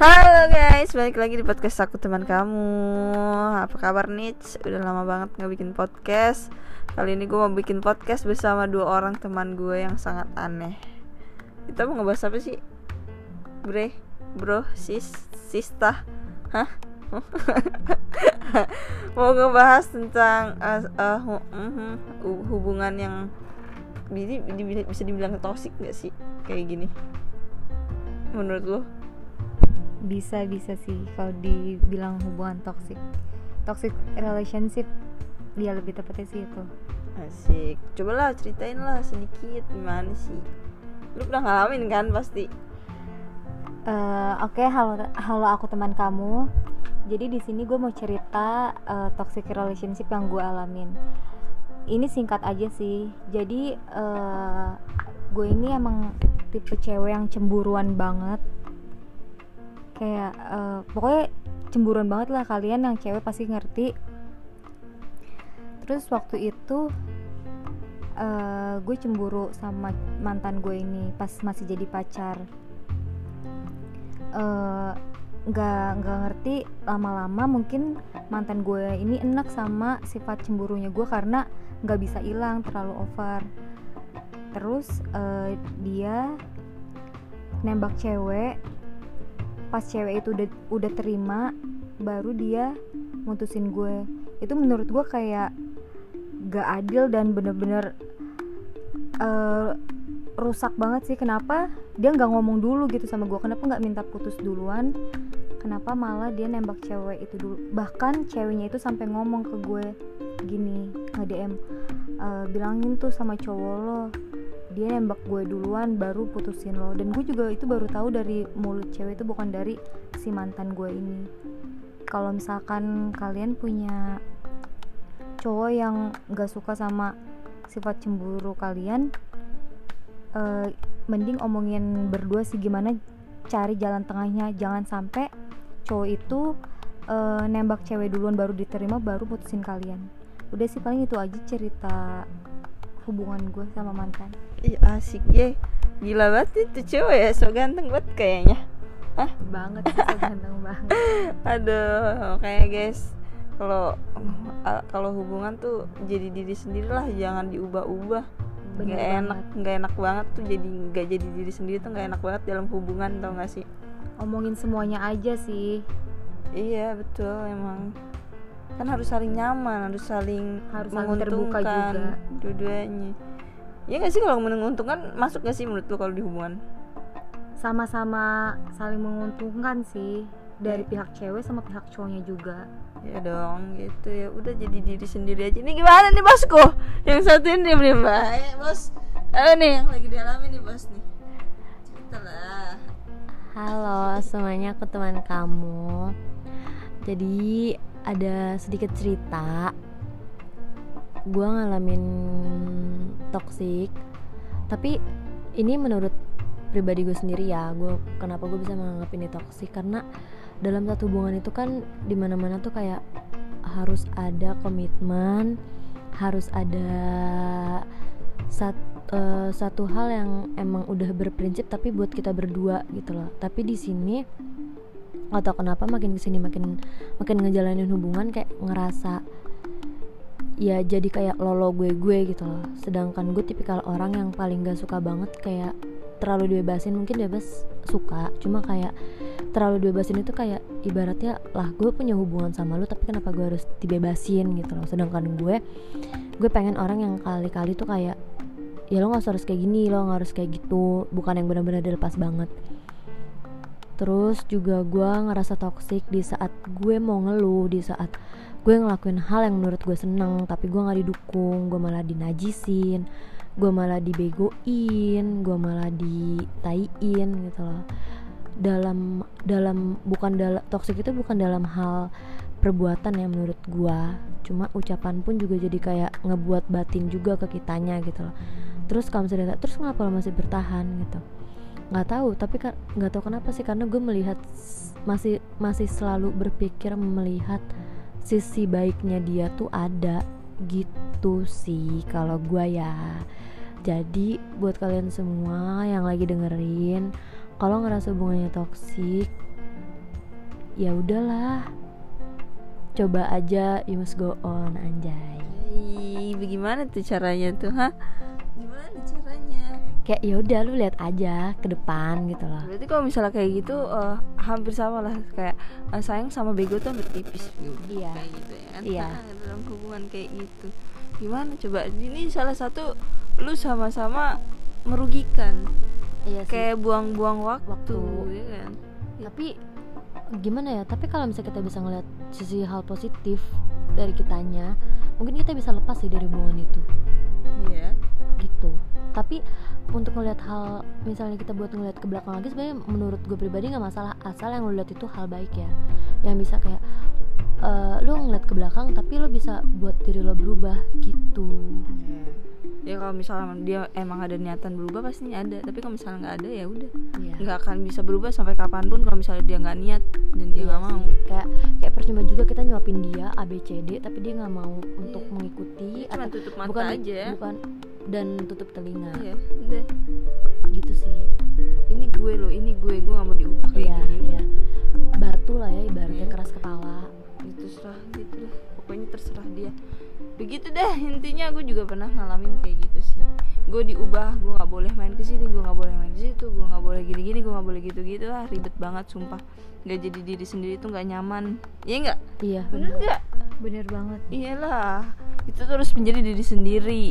Halo guys, balik lagi di podcast aku teman kamu Apa kabar nih? Udah lama banget gak bikin podcast Kali ini gue mau bikin podcast bersama dua orang teman gue yang sangat aneh Kita mau ngebahas apa sih? Bre, bro, sis, sista Hah? mau ngebahas tentang hu- mhm, hu- hubungan yang bisa, dibilang toxic gak sih? Kayak gini Menurut lo? Bisa bisa sih kalau dibilang hubungan toxic. Toxic relationship. Dia lebih tepatnya sih itu. Asik. Coba lah ceritain lah sedikit gimana sih. Lu pernah ngalamin kan pasti. Eh, oke halo halo aku teman kamu. Jadi di sini gue mau cerita eh, toxic relationship yang gue alamin. Ini singkat aja sih. Jadi eh, gue ini emang tipe cewek yang cemburuan banget kayak eh, pokoknya cemburuan banget lah kalian yang cewek pasti ngerti. Terus waktu itu eh, gue cemburu sama mantan gue ini pas masih jadi pacar. Eh, nggak nggak ngerti lama-lama mungkin mantan gue ini enak sama sifat cemburunya gue karena nggak bisa hilang terlalu over. Terus eh, dia nembak cewek pas cewek itu udah udah terima baru dia mutusin gue. Itu menurut gue kayak gak adil dan bener-bener eh, rusak banget sih. Kenapa dia nggak ngomong dulu gitu sama gue? Kenapa nggak minta putus duluan? Kenapa malah dia nembak cewek itu dulu? Bahkan ceweknya itu sampai ngomong ke gue gini nge DM "E, bilangin tuh sama cowok lo dia nembak gue duluan baru putusin lo. Dan gue juga itu baru tahu dari mulut cewek itu bukan dari si mantan gue ini. Kalau misalkan kalian punya cowok yang nggak suka sama sifat cemburu kalian eh, mending omongin berdua sih gimana cari jalan tengahnya. Jangan sampai cowok itu eh, nembak cewek duluan baru diterima baru putusin kalian. Udah sih paling itu aja cerita hubungan gue sama mantan Ih asik ye. Gila banget itu cewek ya, so ganteng banget kayaknya. Hah? banget sih, so ganteng banget Aduh, kayak guys. Kalau kalau hubungan tuh jadi diri sendiri lah, jangan diubah-ubah. Bener Gak enak, nggak enak banget tuh jadi nggak jadi diri sendiri tuh nggak enak banget dalam hubungan tau gak sih? omongin semuanya aja sih Iya betul emang kan harus saling nyaman harus saling Harus saling terbuka menguntungkan juga. dua-duanya. Ya nggak sih kalau menguntungkan masuk gak sih menurut lo kalau di hubungan? Sama-sama saling menguntungkan sih dari pihak cewek sama pihak cowoknya juga. Ya dong gitu. Ya udah jadi diri sendiri aja. Ini gimana nih bosku? Yang satu ini diem baik bos. Ayo nih yang lagi dialami nih bos nih. Cerita lah. Halo semuanya, aku teman kamu. Jadi ada sedikit cerita. Gua ngalamin toxic, tapi ini menurut pribadi gue sendiri ya. Gue kenapa gue bisa menganggap ini toxic karena dalam satu hubungan itu kan di mana-mana tuh kayak harus ada komitmen, harus ada sat, eh, satu hal yang emang udah berprinsip tapi buat kita berdua gitu loh tapi di sini atau kenapa makin ke sini makin makin ngejalanin hubungan kayak ngerasa ya jadi kayak lolo gue gue gitu loh. Sedangkan gue tipikal orang yang paling gak suka banget kayak terlalu dibebasin mungkin bebas suka cuma kayak terlalu dibebasin itu kayak ibaratnya lah gue punya hubungan sama lu tapi kenapa gue harus dibebasin gitu loh. Sedangkan gue gue pengen orang yang kali-kali tuh kayak ya lo nggak usah harus kayak gini lo nggak harus kayak gitu. Bukan yang benar-benar dilepas banget terus juga gue ngerasa toxic di saat gue mau ngeluh di saat gue ngelakuin hal yang menurut gue seneng tapi gue nggak didukung. Gue malah dinajisin gue malah dibegoin gue malah ditaiin gitu loh. Dalam dalam bukan dalam toxic itu bukan dalam hal perbuatan ya menurut gua. Cuma ucapan pun juga jadi kayak ngebuat batin juga ke kitanya gitu loh. Terus kalau misalnya terus kenapa lo masih bertahan gitu nggak tahu tapi kan nggak tahu kenapa sih karena gue melihat masih masih selalu berpikir melihat sisi baiknya dia tuh ada gitu sih kalau gua ya. Jadi buat kalian semua yang lagi dengerin kalau ngerasa hubungannya toksik ya udahlah. Coba aja you must go on anjay. Ih, bagaimana tuh caranya tuh ha gimana caranya kayak ya udah lu lihat aja ke depan gitu loh. Berarti kalau misalnya kayak gitu eh, hampir sama lah kayak eh, sayang sama bego tuh hampir tipis. Gitu. Iya. kayak gitu ya. Kan Iya. Nah, dalam hubungan kayak gitu. Gimana coba? Ini salah satu lu sama-sama merugikan. Iya sih. Kayak buang-buang waktu, Waktu. ya kan? Tapi gimana ya? Tapi kalau misalnya kita bisa ngeliat sisi hal positif dari kitanya mungkin kita bisa lepas sih dari hubungan itu. Iya gitu. Tapi untuk ngelihat hal misalnya kita buat ngeliat ke belakang lagi sebenarnya menurut gue pribadi nggak masalah asal yang lo lihat itu hal baik ya. Yang bisa kayak eh lo ngeliat ke belakang tapi lo bisa buat diri lo berubah gitu. Ya kalau misalnya dia emang ada niatan berubah pasti ada. Tapi kalau misalnya nggak ada ya udah. Iya. nggak akan bisa berubah sampai kapan pun kalau misalnya dia nggak niat dan dia Iya nggak sih. mau kayak kayak percuma juga kita nyuapin dia A B C D tapi dia nggak mau untuk Iya. mengikuti cuma atau tutup mata bukan aja. bukan dan tutup telinga. Iya udah gitu sih. ini gue loh ini gue gue nggak mau diubah kayak iya gini. iya. Batu lah ya ibaratnya Iya. keras kepala. Ya terserah gitu deh pokoknya terserah dia. Begitu deh intinya gue juga pernah ngalamin kayak gitu sih. Gue diubah gue nggak boleh main ke sini gue nggak boleh main ke situ gue nggak boleh gini gini gue nggak boleh gitu gitu ah ribet banget sumpah. Nggak jadi diri sendiri tuh nggak nyaman. Ya nggak? Iya bener. nggak? Bener banget. Iyalah itu tuh harus menjadi diri sendiri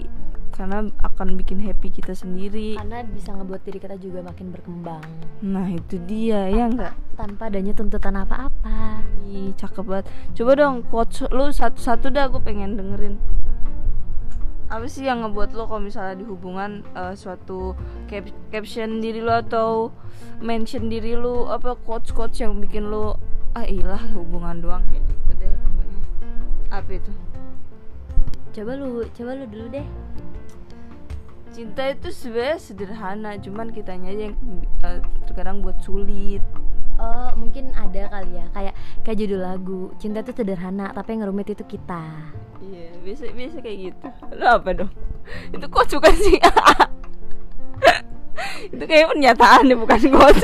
karena akan bikin happy kita sendiri karena bisa ngebuat diri kita juga makin berkembang nah itu dia ya nggak tanpa adanya tuntutan apa-apa Ih, cakep banget. Coba dong quotes lu satu-satu dah gue pengen dengerin. Apa sih yang ngebuat lo kalau misalnya di hubungan eh, suatu cap- caption diri lo atau mention diri lo apa quotes quotes yang bikin lo ah ilah hubungan doang kayak gitu deh pokoknya. Apa itu? coba lu coba lu dulu deh Cinta itu sebenarnya sederhana, cuman kitanya aja yang eh, terkadang buat sulit. oh mungkin ada kali ya kayak kayak judul lagu cinta itu sederhana tapi yang ngerumit itu kita Iya, biasa biasa kayak gitu. Lo apa dong? Itu quotes bukan sih? itu kayak pernyataan deh bukan quotes.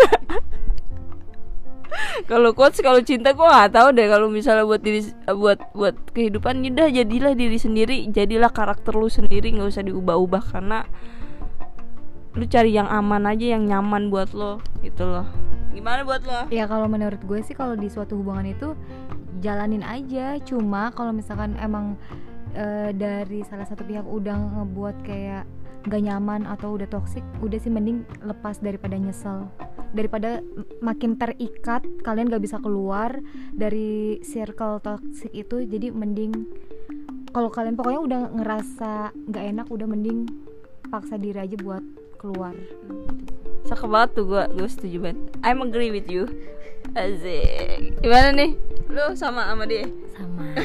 Kalau quotes kalau cinta gue nggak tahu deh. Kalau misalnya buat diri buat buat kehidupan ya udah jadilah diri sendiri. Jadilah karakter lu sendiri. Nggak usah diubah-ubah karena lu cari yang aman aja yang nyaman buat lo. Gitu loh. Gimana buat lo? Ya kalau menurut gue sih kalau di suatu hubungan itu jalanin aja. Cuma kalau misalkan emang eh, dari salah satu pihak udah ngebuat kayak gak nyaman atau udah toksik udah sih mending lepas daripada nyesel daripada makin terikat kalian gak bisa keluar dari circle toksik itu jadi mending kalau kalian pokoknya udah ngerasa gak enak udah mending paksa diri aja buat keluar. Cakep banget tuh gue Gue setuju banget. I'm agree with you. Asik. Gimana nih? Lu sama sama dia? sama.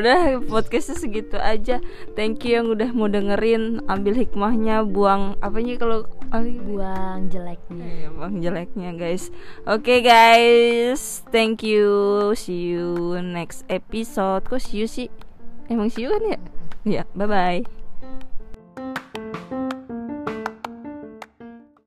Udah podcastnya segitu aja. Thank you yang udah mau dengerin Ambil hikmahnya Buang Apanya kalau gitu? buang jeleknya Eh, Buang jeleknya guys Oke guys Thank you See you next episode Kok see you sih? Emang see you kan ya? Iya bye bye